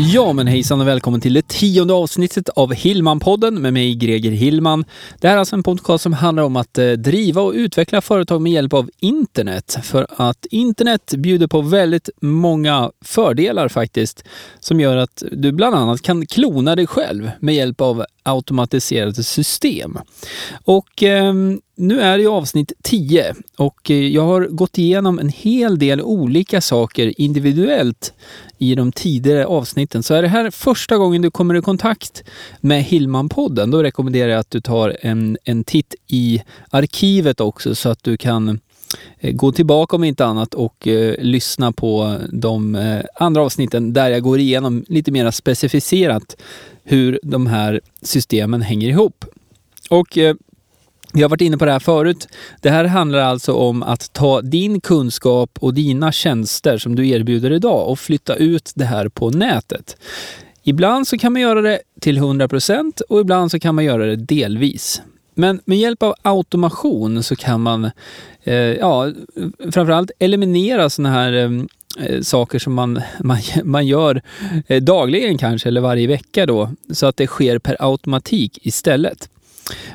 Ja, men hejsan och välkommen till det tionde avsnittet av Hillman-podden med mig Greger Hillman. Det här är alltså en podcast som handlar om att eh, driva och utveckla företag med hjälp av internet. För att internet bjuder på väldigt många fördelar faktiskt, som gör att du bland annat kan klona dig själv med hjälp av automatiserade system. Och eh, nu är det ju avsnitt 10 och eh, jag har gått igenom en hel del olika saker individuellt i de tidigare avsnitten. Så är det här första gången du kommer i kontakt med Hillman-podden, då rekommenderar jag att du tar en, en titt i arkivet också så att du kan eh, gå tillbaka om inte annat och eh, lyssna på de eh, andra avsnitten där jag går igenom lite mer specificerat hur de här systemen hänger ihop. Och eh, vi har varit inne på det här förut. Det här handlar alltså om att ta din kunskap och dina tjänster som du erbjuder idag och flytta ut det här på nätet. Ibland så kan man göra det till 100% och ibland så kan man göra det delvis. Men med hjälp av automation så kan man eh, ja, framförallt eliminera sådana här eh, Eh, saker som man, man, man gör eh, dagligen kanske eller varje vecka då så att det sker per automatik istället.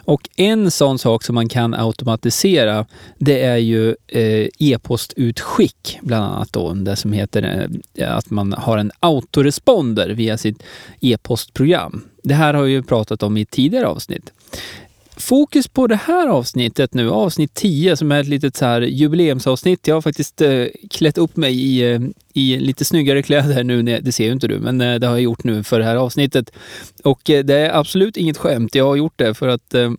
Och en sån sak som man kan automatisera det är ju eh, e-postutskick bland annat då. Det som heter att man har en autoresponder via sitt e-postprogram. Det här har vi ju pratat om i tidigare avsnitt. Fokus på det här avsnittet nu, avsnitt 10 som är ett litet så här jubileumsavsnitt. Jag har faktiskt eh, klätt upp mig i, eh, i lite snyggare kläder nu, det ser ju inte du, men eh, det har jag gjort nu för det här avsnittet. Och eh, det är absolut inget skämt, jag har gjort det för att Eh,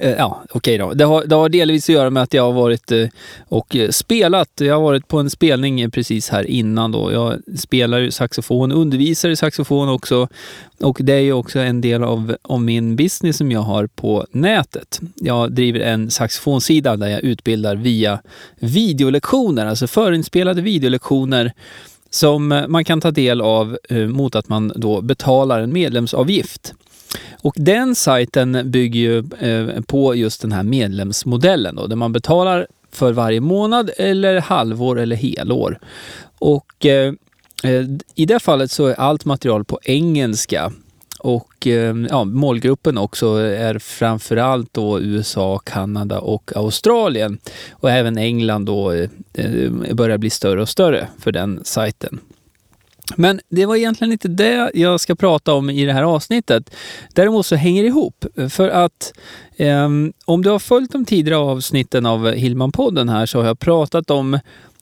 Eh, ja, okej okay då. Det har, det har delvis att göra med att jag har varit eh, och eh, spelat. Jag har varit på en spelning precis här innan då. Jag spelar ju saxofon, undervisar i saxofon också. Och det är ju också en del av, av min business som jag har på nätet. Jag driver en saxofonsida där jag utbildar via videolektioner, alltså förinspelade videolektioner som man kan ta del av mot att man då betalar en medlemsavgift. Och den sajten bygger ju eh, på just den här medlemsmodellen då, där man betalar för varje månad eller halvår eller helår. Och eh, eh i det fallet så är allt material på engelska. Och eh, ja, målgruppen också är framförallt då USA, Kanada och Australien. Och även England då eh, börjar bli större och större för den sajten. Men det var egentligen inte det jag ska prata om i det här avsnittet. Däremot så hänger det ihop. För att eh, om du har följt de tidigare avsnitten av Hillman-podden här så har jag pratat om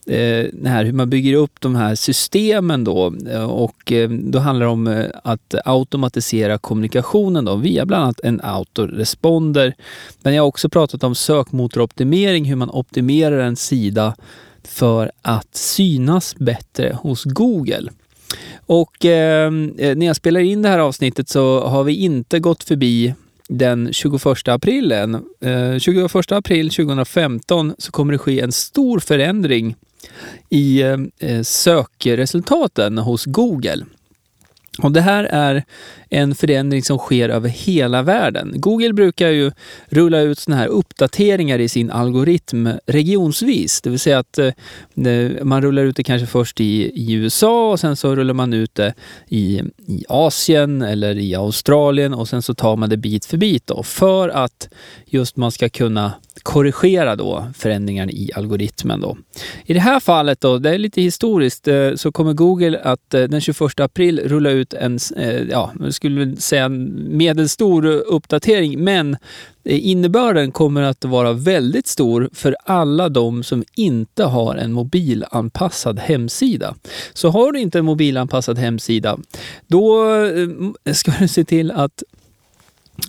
eh, här, hur man bygger upp de här systemen då. Eh, och eh, då handlar det om eh, att automatisera kommunikationen då via bland annat en autoresponder. Men jag har också pratat om sökmotoroptimering, hur man optimerar en sida för att synas bättre hos Google. Och ehm, eh, när jag spelar in det här avsnittet så har vi inte gått förbi den 21 eh, april än. Eh, 21 april 2015 så kommer det ske en stor förändring i ehm, eh, sökresultaten hos Google. Och det här är en förändring som sker över hela världen. Google brukar ju rulla ut såna här uppdateringar i sin algoritm regionsvis. Det vill säga att eh, man rullar ut det kanske först i, i, USA och sen så rullar man ut det i, i Asien eller i Australien och sen så tar man det bit för bit då, för att just man ska kunna korrigera då förändringar i algoritmen. Då. I det här fallet, då, det är lite historiskt, eh, så kommer Google att eh, den 21 april rulla ut en, eh, ja, skulle säga medelstor uppdatering, men eh, innebörden kommer att vara väldigt stor för alla de som inte har en mobilanpassad hemsida. Så har du inte en mobilanpassad hemsida, då eh, ska du se till att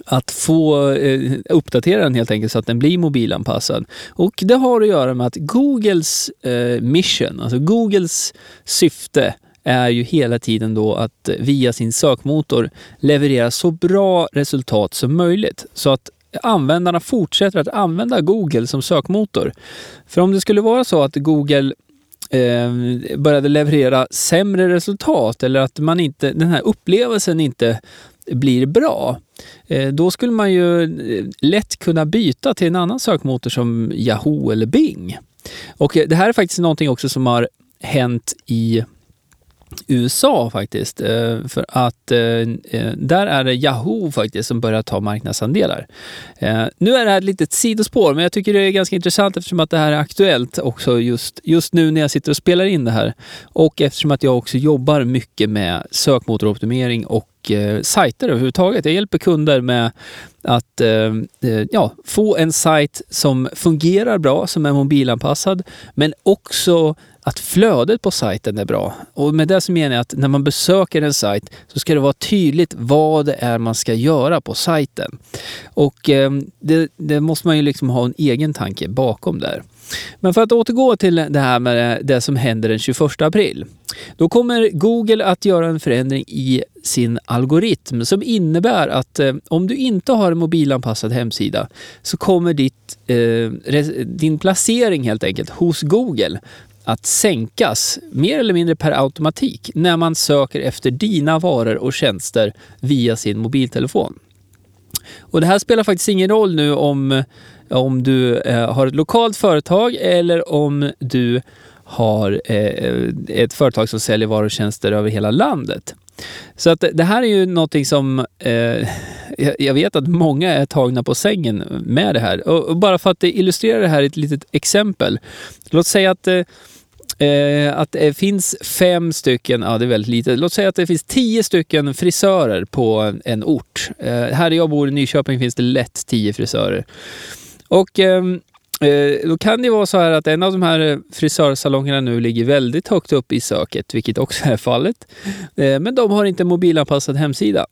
att få eh, uppdatera den helt enkelt så att den blir mobilanpassad. Och det har att göra med att Googles eh, mission, alltså Googles syfte är ju hela tiden då att via sin sökmotor leverera så bra resultat som möjligt. Så att användarna fortsätter att använda Google som sökmotor. För om det skulle vara så att Google eh, började leverera sämre resultat eller att man inte, den här upplevelsen inte blir bra, eh, då skulle man ju eh, lätt kunna byta till en annan sökmotor som Yahoo eller Bing. Och eh, det här är faktiskt någonting också som har hänt i USA faktiskt. Eh, för att eh, eh, där är det Yahoo faktiskt som börjar ta marknadsandelar. Nu är det här ett litet sidospår, men jag tycker det är ganska intressant eftersom att det här är aktuellt också just, just nu när jag sitter och spelar in det här. Och eftersom att jag också jobbar mycket med sökmotoroptimering och och eh, sajter överhuvudtaget. Jag hjälper kunder med att eh, eh, ja, få en sajt som fungerar bra, som är mobilanpassad, men också att flödet på sajten är bra. Och med det så menar jag att när man besöker en sajt så ska det vara tydligt vad det är man ska göra på sajten. Och eh, det, det, måste man ju liksom ha en egen tanke bakom där. Men för att återgå till det här med det som händer den 21 april. Då kommer Google att göra en förändring i sin algoritm som innebär att eh, om du inte har en mobilanpassad hemsida så kommer ditt, eh, din placering helt enkelt hos Google att sänkas mer eller mindre per automatik när man söker efter dina varor och tjänster via sin mobiltelefon. Och det här spelar faktiskt ingen roll nu om, om du eh, har ett lokalt företag eller om du har eh, ett företag som säljer varor och tjänster över hela landet. Så att det här är ju någonting som eh, jag vet att många är tagna på sängen med det här. Och, och bara för att illustrera det här i ett litet exempel. Låt säga att eh, eh att det finns fem stycken, ja det är väldigt lite. låt säga att det finns tio stycken frisörer på en ort. Eh, här jag bor i Nyköping finns det lätt tio frisörer. Och ehm, eh, då kan det vara så här att en av de här eh, frisörsalongerna nu ligger väldigt högt upp i söket, vilket också är fallet. Eh, men de har inte mobilanpassad hemsida.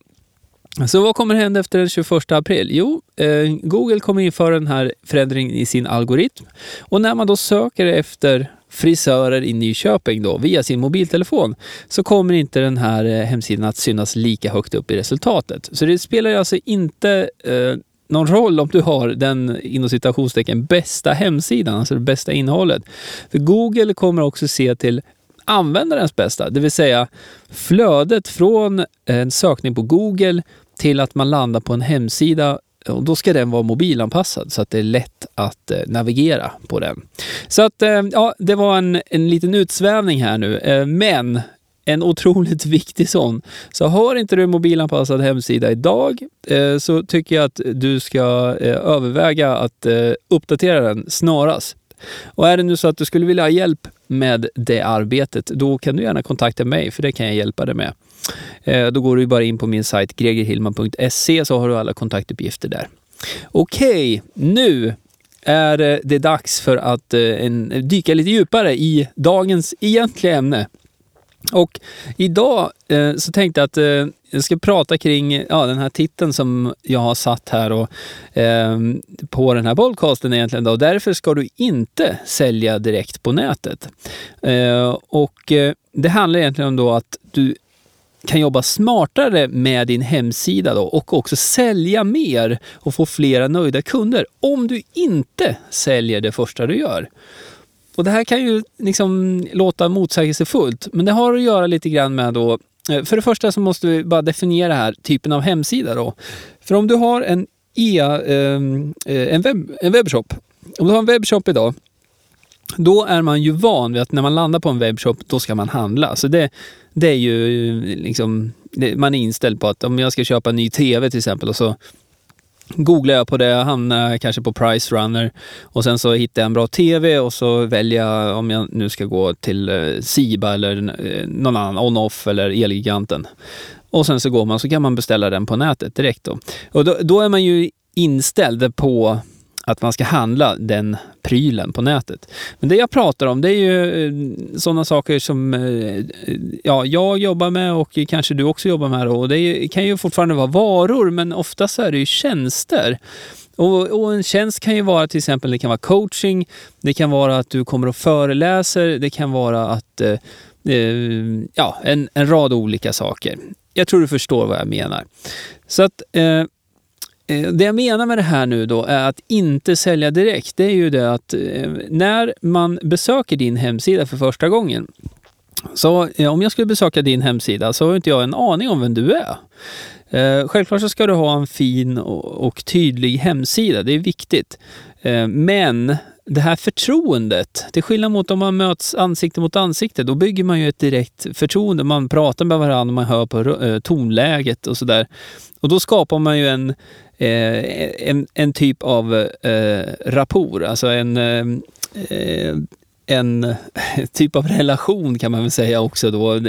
Så vad kommer hända efter den 21 april? Jo, eh, Google kommer införa den här förändringen i sin algoritm. Och när man då söker efter frisörer i Nyköping då, via sin mobiltelefon så kommer inte den här eh, hemsidan att synas lika högt upp i resultatet. Så det spelar alltså inte eh, någon roll om du har den inom citationstecken bästa hemsidan, alltså det bästa innehållet. För Google kommer också se till användarens bästa, det vill säga flödet från en sökning på Google till att man landar på en hemsida och då ska den vara mobilanpassad så att det är lätt att eh, navigera på den. Så att, eh, ja, det var en, en liten utsvävning här nu. Eh, men en otroligt viktig sån. Så har inte du en mobilanpassad hemsida idag eh, så tycker jag att du ska eh, överväga att eh, uppdatera den snarast. Och är det nu så att du skulle vilja ha hjälp med det arbetet, då kan du gärna kontakta mig för det kan jag hjälpa dig med. Eh, då går du bara in på min sajt gregerhillman.se så har du alla kontaktuppgifter där. Okej, nu är det dags för att eh, en, dyka lite djupare i dagens egentliga ämne. Och idag eh, så tänkte jag att eh, jag ska prata kring ja, den här titeln som jag har satt här och, eh, på den här podcasten egentligen. Då. Därför ska du inte sälja direkt på nätet. Eh, och eh, det handlar egentligen om då att du kan jobba smartare med din hemsida då och också sälja mer och få flera nöjda kunder om du inte säljer det första du gör. Och det här kan ju liksom låta motsägelsefullt, men det har att göra lite grann med då eh, för det första så måste vi bara definiera här typen av hemsida då. För om du har en, e, ehm, eh, en, webb, en webbshop, om du har en webbshop idag då är man ju van vid att när man landar på en webbshop, då ska man handla. Så det, det är ju eh, liksom, det, man är inställd på att om jag ska köpa en ny TV till exempel och så googlar jag på det, hamnar kanske på Price Runner och sen så hittar jag en bra TV och så väljer jag om jag nu ska gå till eh, Siba eller eh, någon annan, On-Off eller Elgiganten. Och sen så går man så kan man beställa den på nätet direkt då. Och då, då är man ju inställd på att man ska handla den prylen på nätet. Men det jag pratar om det är ju eh, sådana saker som eh, ja, jag jobbar med och kanske du också jobbar med. Och det kan ju fortfarande vara varor men oftast är det ju tjänster. Och, och, en tjänst kan ju vara till exempel, det kan vara coaching, det kan vara att du kommer och föreläser, det kan vara att eh, eh ja, en, en rad olika saker. Jag tror du förstår vad jag menar. Så att eh, Eh, det jag menar med det här nu då är att inte sälja direkt. Det är ju det att eh, när man besöker din hemsida för första gången så eh, om jag skulle besöka din hemsida så har inte jag en aning om vem du är. Självklart så ska du ha en fin och tydlig hemsida, det är viktigt. Men det här förtroendet, till skillnad mot om man möts ansikte mot ansikte, då bygger man ju ett direkt förtroende. Man pratar med varandra, man hör på tonläget och sådär. Och då skapar man ju en, Eh, en, en typ av eh, rapport, alltså en eh, en typ av relation kan man väl säga också då.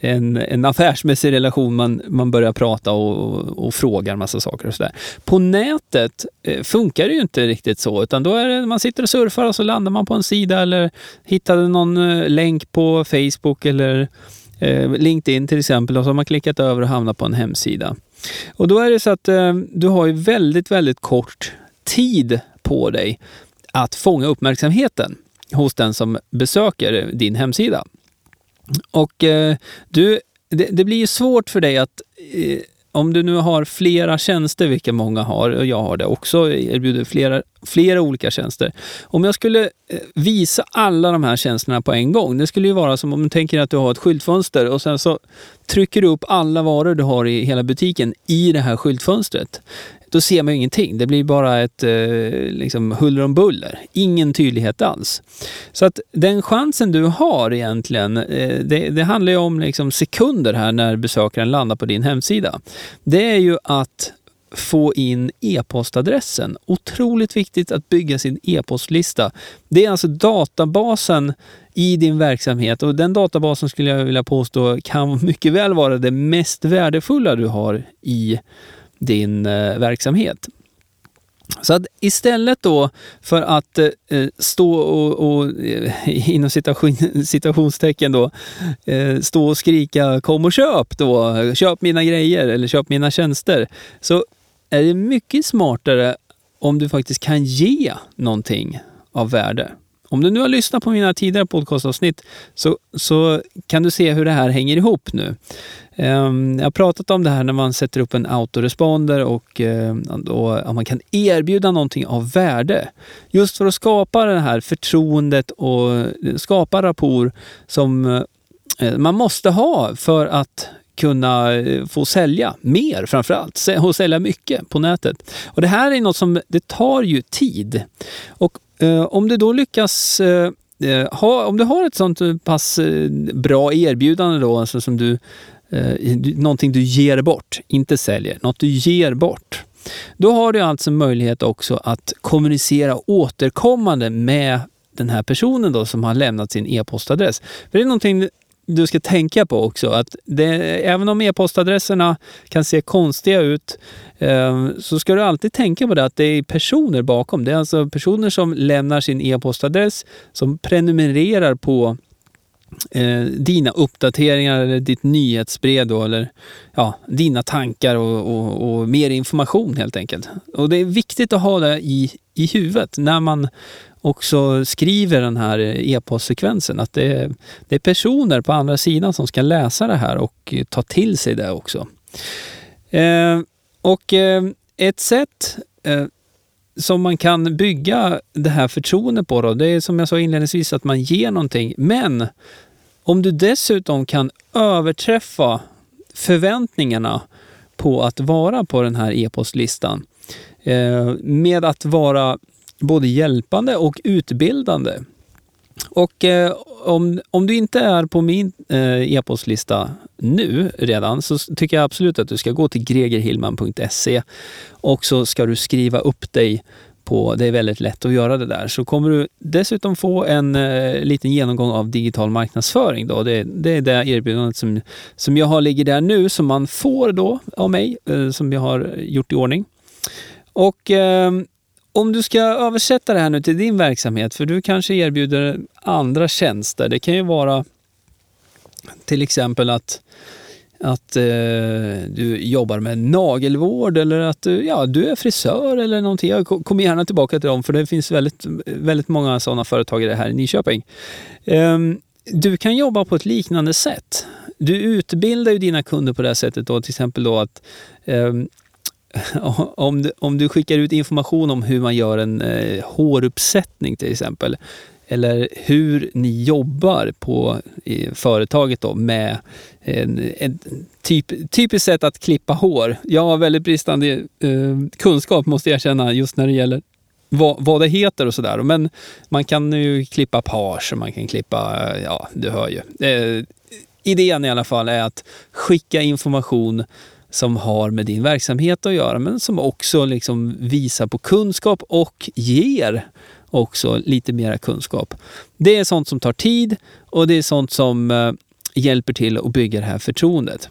En, en affärsmässig relation, man, man börjar prata och, och frågar en massa saker och sådär. På nätet eh, funkar det ju inte riktigt så, utan då är det, man sitter och surfar och så landar man på en sida eller hittar någon eh, länk på Facebook eller eh, LinkedIn till exempel och så har man klickat över och hamnat på en hemsida. Och då är det så att eh, du har ju väldigt, väldigt kort tid på dig att fånga uppmärksamheten hos den som besöker din hemsida. Och eh, du, det, det, blir ju svårt för dig att eh, om du nu har flera tjänster, vilket många har, och jag har det också, erbjuder flera, flera olika tjänster. Om jag skulle eh, visa alla de här tjänsterna på en gång, det skulle ju vara som om du tänker att du har ett skyltfönster och sen så trycker du upp alla varor du har i hela butiken i det här skyltfönstret då ser man ju ingenting. Det blir bara ett eh, liksom huller om buller. Ingen tydlighet alls. Så att den chansen du har egentligen, eh, det, det, handlar ju om liksom sekunder här när besökaren landar på din hemsida. Det är ju att få in e-postadressen. Otroligt viktigt att bygga sin e-postlista. Det är alltså databasen i din verksamhet och den databasen skulle jag vilja påstå kan mycket väl vara det mest värdefulla du har i din eh, verksamhet. Så att istället då för att eh, stå och, och eh, inom citation, citationstecken då, eh, stå och skrika kom och köp då, köp mina grejer eller köp mina tjänster, så är det mycket smartare om du faktiskt kan ge någonting av värde. Om du nu har lyssnat på mina tidigare podcastavsnitt så, så kan du se hur det här hänger ihop nu. Ehm, jag har pratat om det här när man sätter upp en autoresponder och, eh, och man kan erbjuda någonting av värde. Just för att skapa det här förtroendet och eh, skapa rapport som eh, man måste ha för att kunna få sälja mer framförallt och sälja mycket på nätet. Och Det här är något som det tar ju tid. Och Eh, om du då lyckas eh, eh, ha, om du har ett sånt eh, pass bra erbjudande då, alltså som du eh, någonting du ger bort, inte säljer, något du ger bort. Då har du alltså möjlighet också att kommunicera återkommande med den här personen då som har lämnat sin e-postadress. För det är någonting du ska tänka på också att det, även om e-postadresserna kan se konstiga ut eh, så ska du alltid tänka på det att det är personer bakom. Det är alltså personer som lämnar sin e-postadress, som prenumererar på eh, dina uppdateringar eller ditt nyhetsbrev då, eller ja, dina tankar och, och, och, mer information helt enkelt. Och det är viktigt att ha det i, i huvudet när man också skriver den här e-postsekvensen. Att det är, det är personer på andra sidan som ska läsa det här och eh, ta till sig det också. Eh, och eh, ett sätt eh, som man kan bygga det här förtroendet på då, det är som jag sa inledningsvis att man ger någonting. Men om du dessutom kan överträffa förväntningarna på att vara på den här e-postlistan eh, med att vara både hjälpande och utbildande. Och eh, om, om du inte är på min eh, e-postlista nu redan så tycker jag absolut att du ska gå till gregerhillman.se och så ska du skriva upp dig på, det är väldigt lätt att göra det där. Så kommer du dessutom få en eh, liten genomgång av digital marknadsföring. Då. Det, det är det erbjudandet som, som jag har ligger där nu som man får då av mig, eh, som jag har gjort i ordning. Och eh, om du ska översätta det här nu till din verksamhet, för du kanske erbjuder andra tjänster. Det kan ju vara till exempel att att eh, du jobbar med nagelvård eller att du, ja, du är frisör eller någonting. Jag kommer gärna tillbaka till dem för det finns väldigt, väldigt många sådana företagare här i Nyköping. Eh, du kan jobba på ett liknande sätt. Du utbildar ju dina kunder på det här sättet då, till exempel då att eh, om, du, om du skickar ut information om hur man gör en eh, håruppsättning till exempel, eller hur ni jobbar på företaget då med en, en typ, typiskt sätt att klippa hår. Jag har väldigt bristande eh, kunskap måste jag erkänna just när det gäller vad, vad det heter och sådär. Men man kan ju klippa page och man kan klippa, ja du hör ju. Eh, idén i alla fall är att skicka information som har med din verksamhet att göra men som också liksom visar på kunskap och ger också lite mera kunskap. Det är sånt som tar tid och det är sånt som eh, hjälper till att bygga det här förtroendet.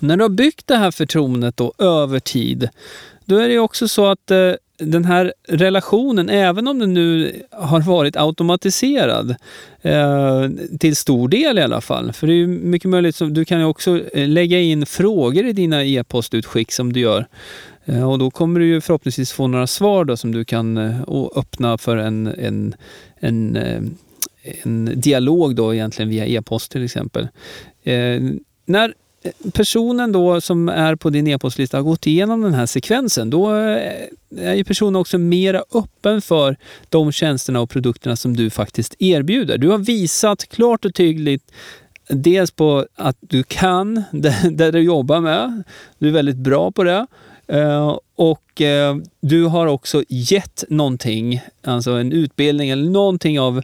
När du har byggt det här förtroendet då över tid, då är det också så att eh, den här relationen, även om den nu har varit automatiserad eh, till stor del i alla fall. För det är mycket möjligt, att du kan ju också eh, lägga in frågor i dina e-postutskick som du gör. Eh, och då kommer du ju förhoppningsvis få några svar då som du kan eh, öppna för en, en, en, eh, en dialog då egentligen via e-post till exempel. Eh, när personen då som är på din e-postlista har gått igenom den här sekvensen, då eh, är ju personen också mera öppen för de tjänsterna och produkterna som du faktiskt erbjuder. Du har visat klart och tydligt dels på att du kan det, det du jobbar med. Du är väldigt bra på det. Uh, och uh, du har också gett någonting, alltså en utbildning eller någonting av,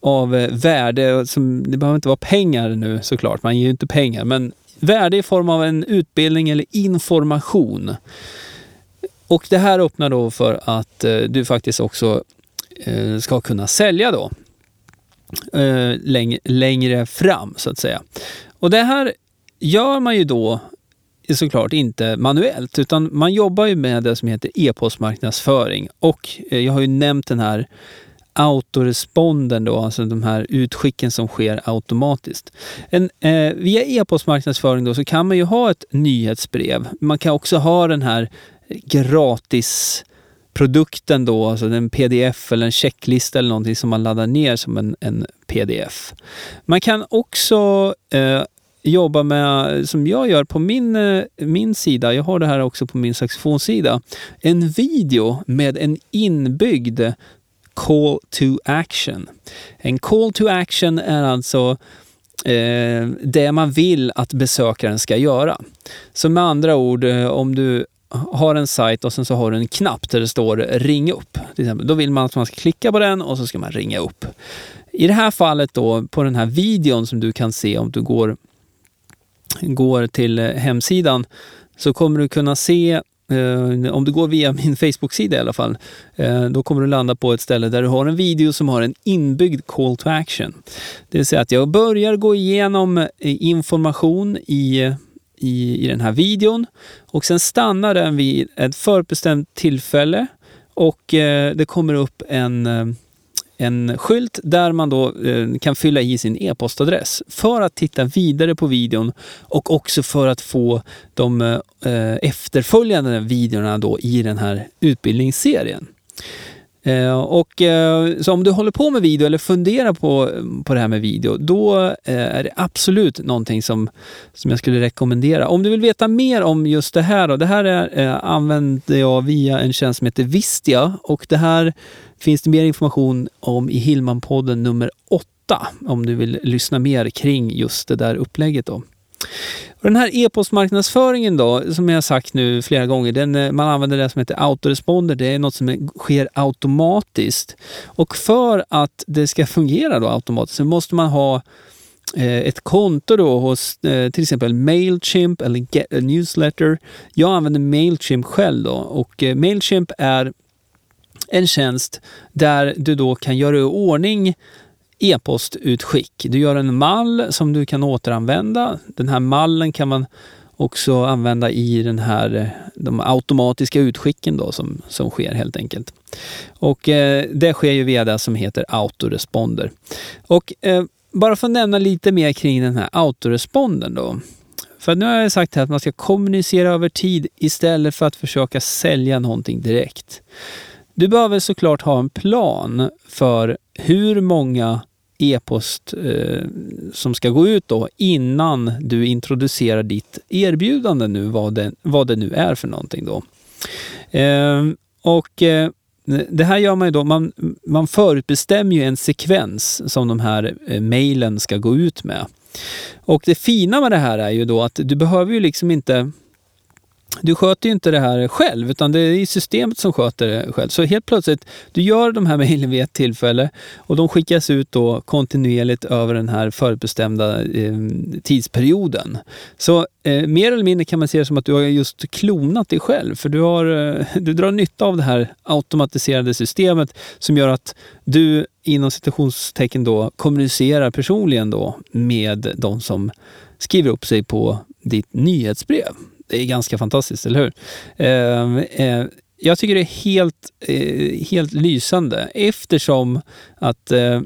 av eh, värde. Som, det behöver inte vara pengar nu såklart, man ger ju inte pengar, men värde i form av en utbildning eller information. Och det här öppnar då för att eh, du faktiskt också eh, ska kunna sälja då eh, längre, längre fram så att säga. Och det här gör man ju då såklart inte manuellt utan man jobbar ju med det som heter e-postmarknadsföring. Och eh, jag har ju nämnt den här autoresponden då, alltså de här utskicken som sker automatiskt. En, eh, via e-postmarknadsföring då så kan man ju ha ett nyhetsbrev. Man kan också ha den här gratis produkten då, alltså en pdf eller en checklista eller någonting som man laddar ner som en, en pdf. Man kan också eh, jobba med, som jag gör på min, eh, min sida, jag har det här också på min saxofonsida, en video med en inbyggd call to action. En call to action är alltså eh, det man vill att besökaren ska göra. Så med andra ord, eh, om du har en sajt och sen så har du en knapp där det står ring upp. Till exempel. Då vill man att man ska klicka på den och så ska man ringa upp. I det här fallet då på den här videon som du kan se om du går går till eh, hemsidan så kommer du kunna se eh, om du går via min Facebook-sida i alla fall, eh, då kommer du landa på ett ställe där du har en video som har en inbyggd call to action. Det vill säga att jag börjar gå igenom eh, information i, i, i den här videon och sen stannar den vid ett förbestämt tillfälle och eh, det kommer upp en eh, en skylt där man då eh, kan fylla i sin e-postadress för att titta vidare på videon och också för att få de eh, efterföljande videorna då i den här utbildningsserien. Eh, och, eh, så om du håller på med video eller funderar på, på det här med video, då eh, är det absolut någonting som, som jag skulle rekommendera. Om du vill veta mer om just det här, då, det här är, eh, använder jag via en tjänst som heter Vistia och det här finns det mer information om i Hillman-podden nummer 8 om du vill lyssna mer kring just det där upplägget. Då. Och den här e-postmarknadsföringen då, som jag sagt nu flera gånger, den, eh, man använder det som heter autoresponder. Det är något som sker automatiskt. Och för att det ska fungera då automatiskt så måste man ha eh, ett konto då hos eh, till exempel Mailchimp eller Get a Newsletter. Jag använder Mailchimp själv då och Mailchimp är en tjänst där du då kan göra i ordning e-postutskick. Du gör en mall som du kan återanvända. Den här mallen kan man också använda i den här, eh, de automatiska utskicken då som, som sker helt enkelt. Och eh, det sker ju via det som heter autoresponder. Och eh, bara för att nämna lite mer kring den här autoresponden då. För nu har jag sagt att man ska kommunicera över tid istället för att försöka sälja någonting direkt. Du behöver såklart ha en plan för hur många e-post eh, som ska gå ut då innan du introducerar ditt erbjudande nu, vad det, vad det nu är för någonting då. Eh, och eh, det här gör man ju då, man, man förutbestämmer ju en sekvens som de här eh, mejlen ska gå ut med. Och det fina med det här är ju då att du behöver ju liksom inte du sköter ju inte det här själv, utan det är systemet som sköter det själv. Så helt plötsligt, du gör de här mejlen vid ett tillfälle och de skickas ut då kontinuerligt över den här förutbestämda eh, tidsperioden. Så eh, mer eller mindre kan man se det som att du har just klonat dig själv, för du, har, eh, du drar nytta av det här automatiserade systemet som gör att du inom citationstecken då kommunicerar personligen då med de som skriver upp sig på ditt nyhetsbrev det är ganska fantastiskt, eller hur? Eh, eh, jag tycker det är helt, eh, helt lysande eftersom att eh,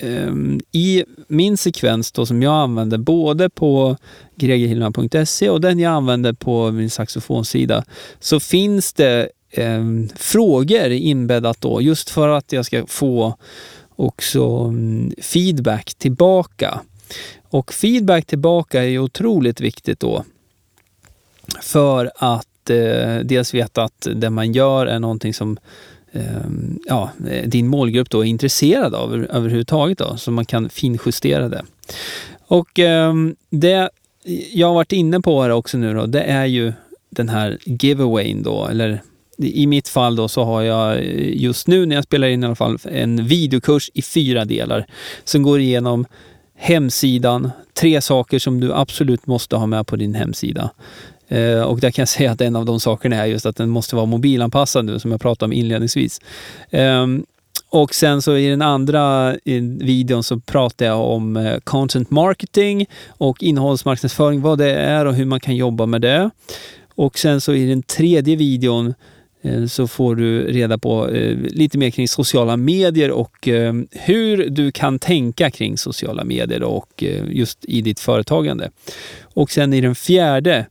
ehm, i min sekvens då som jag använder både på gregerhillman.se och den jag använder på min saxofonsida så finns det eh, frågor inbäddat då just för att jag ska få också mm, feedback tillbaka. Och feedback tillbaka är ju otroligt viktigt då för att eh, dels veta att det man gör är någonting som ehm, eh, ja, din målgrupp då är intresserad av överhuvudtaget, då, så man kan finjustera det. Och eh, det jag har varit inne på här också nu då, det är ju den här giveawayn då, eller i mitt fall då så har jag eh, just nu när jag spelar in i alla fall en videokurs i fyra delar som går igenom hemsidan, tre saker som du absolut måste ha med på din hemsida. Eh, och där kan jag säga att en av de sakerna är just att den måste vara mobilanpassad nu, som jag pratade om inledningsvis. Eh, och sen så i den andra videon så pratar jag om eh, content marketing och innehållsmarknadsföring, vad det är och hur man kan jobba med det. Och sen så i den tredje videon eh, så får du reda på eh, lite mer kring sociala medier och hur du kan tänka kring sociala medier och just i ditt företagande. Och sen i den fjärde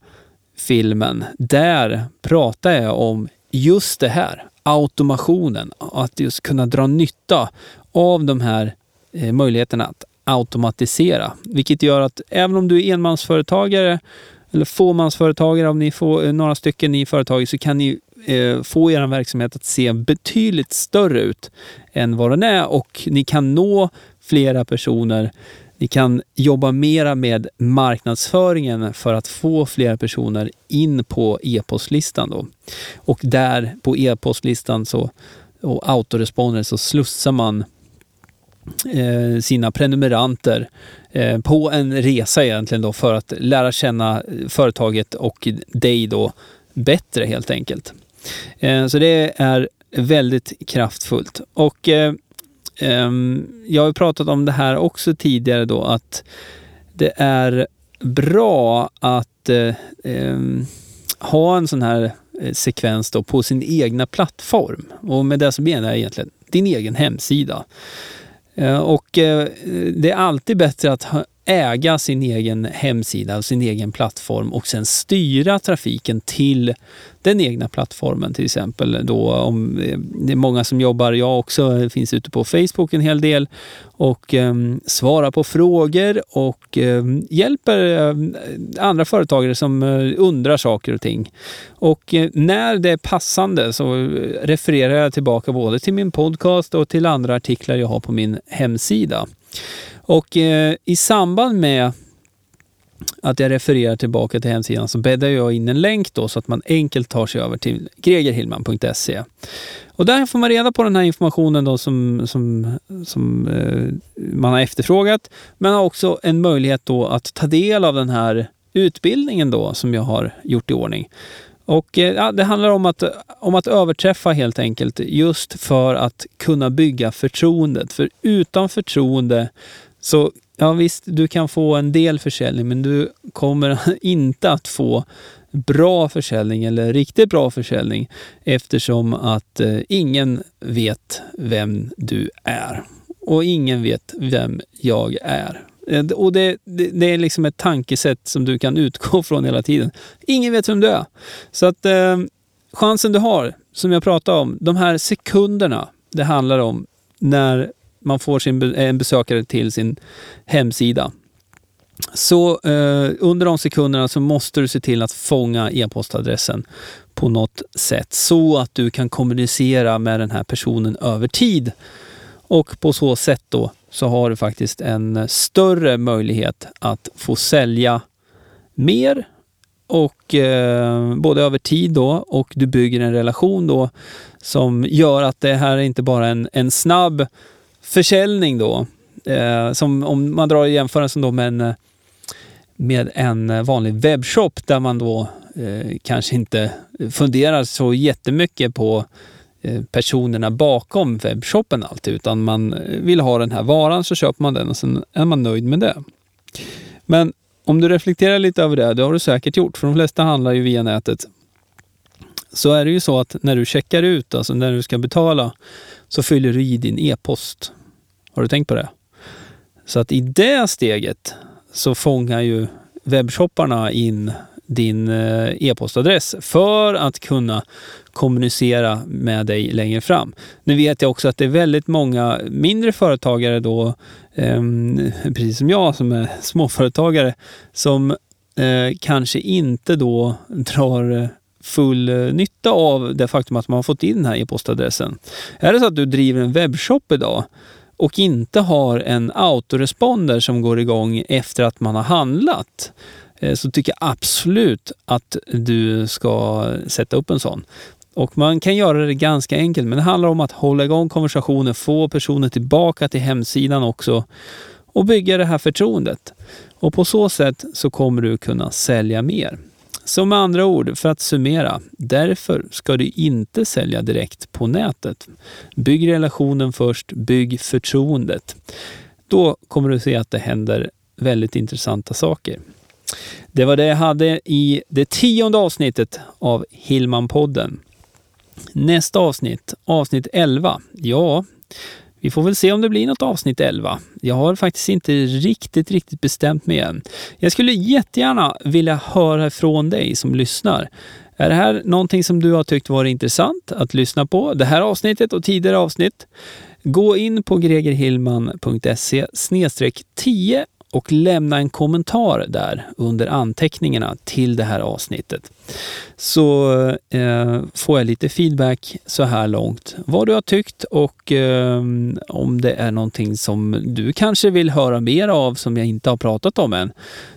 filmen, där pratar jag om just det här, automationen. Att just kunna dra nytta av de här eh, möjligheterna att automatisera. Vilket gör att även om du är enmansföretagare eller fåmansföretagare, om ni får eh, några stycken i företaget, så kan ni eh, få er verksamhet att se betydligt större ut än vad den är och ni kan nå flera personer ni kan jobba mera med marknadsföringen för att få fler personer in på e-postlistan. Då. Och där på e-postlistan så, och autoresponder så slussar man eh, sina prenumeranter eh, på en resa egentligen då för att lära känna företaget och dig då bättre helt enkelt. Eh, så det är väldigt kraftfullt. Och eh, Ehm, jag har pratat om det här också tidigare då att det är bra att eh, ehm, ha en sån här eh, sekvens då på sin egna plattform. Och med det så menar jag egentligen din egen hemsida. Eh, och det är alltid bättre att äga sin egen hemsida och sin egen plattform och sen styra trafiken till den egna plattformen till exempel. Då, om eh, det är många som jobbar, jag också, finns ute på Facebook en hel del och eh, svarar på frågor och eh, hjälper eh, andra företagare som eh, undrar saker och ting. Och eh, när det är passande så eh, refererar jag tillbaka både till min podcast och till andra artiklar jag har på min hemsida. Och eh, i samband med att jag refererar tillbaka till hemsidan så bäddar jag in en länk då så att man enkelt tar sig över till gregerhillman.se. Och där får man reda på den här informationen då som, som, som eh, man har efterfrågat, men har också en möjlighet då att ta del av den här utbildningen då som jag har gjort i ordning. Och eh, ja, Det handlar om att, om att överträffa helt enkelt just för att kunna bygga förtroendet. För utan förtroende så ja visst, du kan få en del försäljning men du kommer inte att få bra försäljning eller riktigt bra försäljning eftersom att eh, ingen vet vem du är. Och ingen vet vem jag är. Eh, och det, det, det, är liksom ett tankesätt som du kan utgå från hela tiden. Ingen vet vem du är. Så att eh, chansen du har, som jag pratade om, de här sekunderna det handlar om när man får sin, en besökare till sin hemsida. Så eh, under de sekunderna så måste du se till att fånga e-postadressen på något sätt så att du kan kommunicera med den här personen över tid. Och på så sätt då så har du faktiskt en större möjlighet att få sälja mer och eh, både över tid då och du bygger en relation då som gör att det här är inte bara en, en snabb försäljning då. Eh, som om man drar jämförelsen då med en, eh, med en vanlig webbshop där man då eh, kanske inte funderar så jättemycket på eh, personerna bakom webbshoppen alltid, utan man vill ha den här varan så köper man den och sen är man nöjd med det. Men om du reflekterar lite över det, det har du säkert gjort, för de flesta handlar ju via nätet. Så är det ju så att när du checkar ut, alltså när du ska betala, så fyller du i din e-post. Har du tänkt på det? Så att i det steget så fångar ju webbshopparna in din eh, e-postadress för att kunna kommunicera med dig längre fram. Nu vet jag också att det är väldigt många mindre företagare då, eh, precis som jag som är småföretagare, som eh, kanske inte då drar full nytta av det faktum att man har fått in den här e-postadressen. Är det så att du driver en webbshop idag och inte har en autoresponder som går igång efter att man har handlat, eh, så tycker jag absolut att du ska sätta upp en sån. Och man kan göra det ganska enkelt, men det handlar om att hålla igång konversationen, få personen tillbaka till hemsidan också och bygga det här förtroendet. Och på så sätt så kommer du kunna sälja mer. Så med andra ord, för att summera, därför ska du inte sälja direkt på nätet. Bygg relationen först, bygg förtroendet. Då kommer du se att det händer väldigt intressanta saker. Det var det jag hade i det tionde avsnittet av Hillman-podden. Nästa avsnitt, avsnitt 11. Ja, vi får väl se om det blir något avsnitt 11. Jag har faktiskt inte riktigt, riktigt bestämt mig än. Jag skulle jättegärna vilja höra från dig som lyssnar. Är det här någonting som du har tyckt varit intressant att lyssna på? Det här avsnittet och tidigare avsnitt? Gå in på gregerhillman.se 10 och lämna en kommentar där under anteckningarna till det här avsnittet. Så eh, får jag lite feedback så här långt. Vad du har tyckt och eh, om det är någonting som du kanske vill höra mer av som jag inte har pratat om än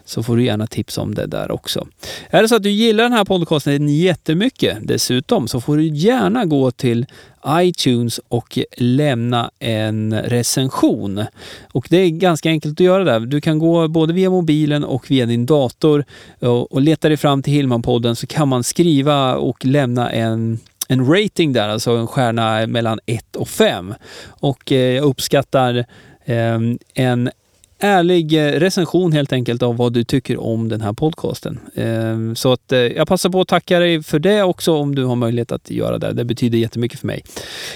så får du gärna tipsa om det där också. Är det så att du gillar den här podcasten jättemycket dessutom så får du gärna gå till iTunes och lämna en recension. Och det är ganska enkelt att göra det. Du kan gå både via mobilen och via din dator och leta dig fram till Hillman-podden så kan man skriva och lämna en en rating där, alltså en stjärna mellan 1 och 5. Och eh, jag uppskattar eh, en ärlig eh, recension helt enkelt av vad du tycker om den här podcasten. Ehm, så att eh, jag passar på att tacka dig för det också om du har möjlighet att göra det. Det betyder jättemycket för mig.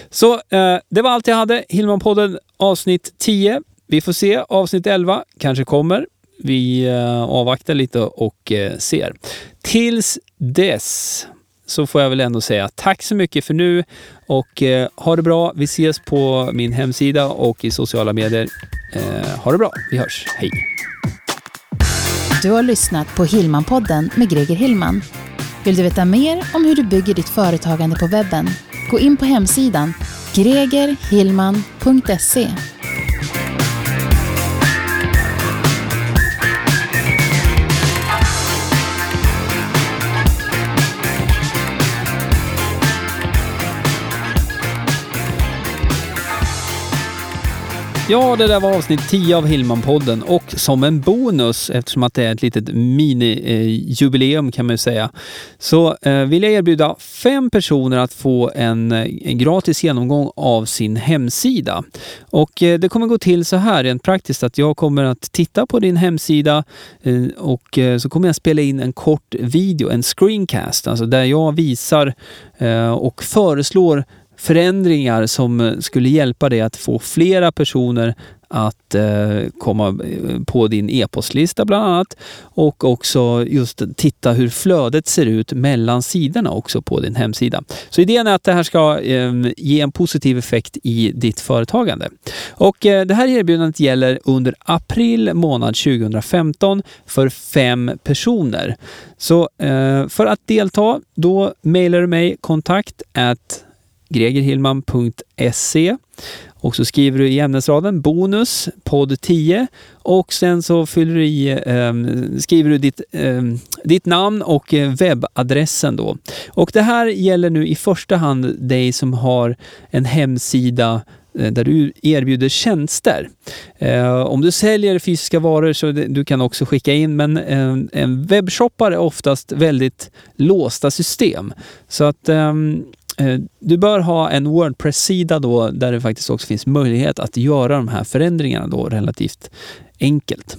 Så eh, det var allt jag hade. Hillman-podden avsnitt 10. Vi får se. Avsnitt 11 kanske kommer. Vi avvaktar lite och ser. Tills dess så får jag väl ändå säga tack så mycket för nu och eh, ha det bra. Vi ses på min hemsida och i sociala medier. Eh, ha det bra. Vi hörs. Hej! Du har lyssnat på Hillman-podden med Greger Hillman. Vill du veta mer om hur du bygger ditt företagande på webben? Gå in på hemsidan gregerhillman.se Ja, det där var avsnitt 10 av Hillman-podden och som en bonus, eftersom att det är ett litet mini-jubileum kan man säga, så eh, vill jag erbjuda fem personer att få en, eh, gratis genomgång av sin hemsida. Och eh, det kommer gå till så här rent praktiskt att jag kommer att titta på din hemsida och så kommer jag spela in en kort video, en screencast, alltså där jag visar och föreslår förändringar som eh, skulle hjälpa dig att få flera personer att eh, komma eh, på din e-postlista bland annat och också just titta hur flödet ser ut mellan sidorna också på din hemsida. Så idén är att det här ska eh, ge en positiv effekt i ditt företagande. Och eh, det här erbjudandet gäller under april månad 2015 för fem personer. Så eh, för att delta, då mejlar du mig kontakt at gregerhillman.se och så skriver du i ämnesraden bonus podd 10 och sen så fyller du i, eh, skriver du ditt, eh, ditt namn och eh, webbadressen då. Och det här gäller nu i första hand dig som har en hemsida eh, där du erbjuder tjänster. Eh, om du säljer fysiska varor så det, du kan också skicka in, men ehm, en, en webbshoppar är oftast väldigt låsta system. Så att Eh, Eh, du bör ha en Wordpress-sida då där det faktiskt också finns möjlighet att göra de här förändringarna då relativt enkelt.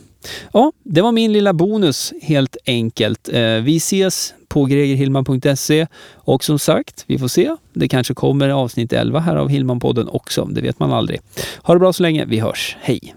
Ja, det var min lilla bonus helt enkelt. Eh, vi ses på gregerhillman.se och som sagt, vi får se. Det kanske kommer avsnitt 11 här av Hillmanpodden också. Det vet man aldrig. Ha det bra så länge. Vi hörs. Hej!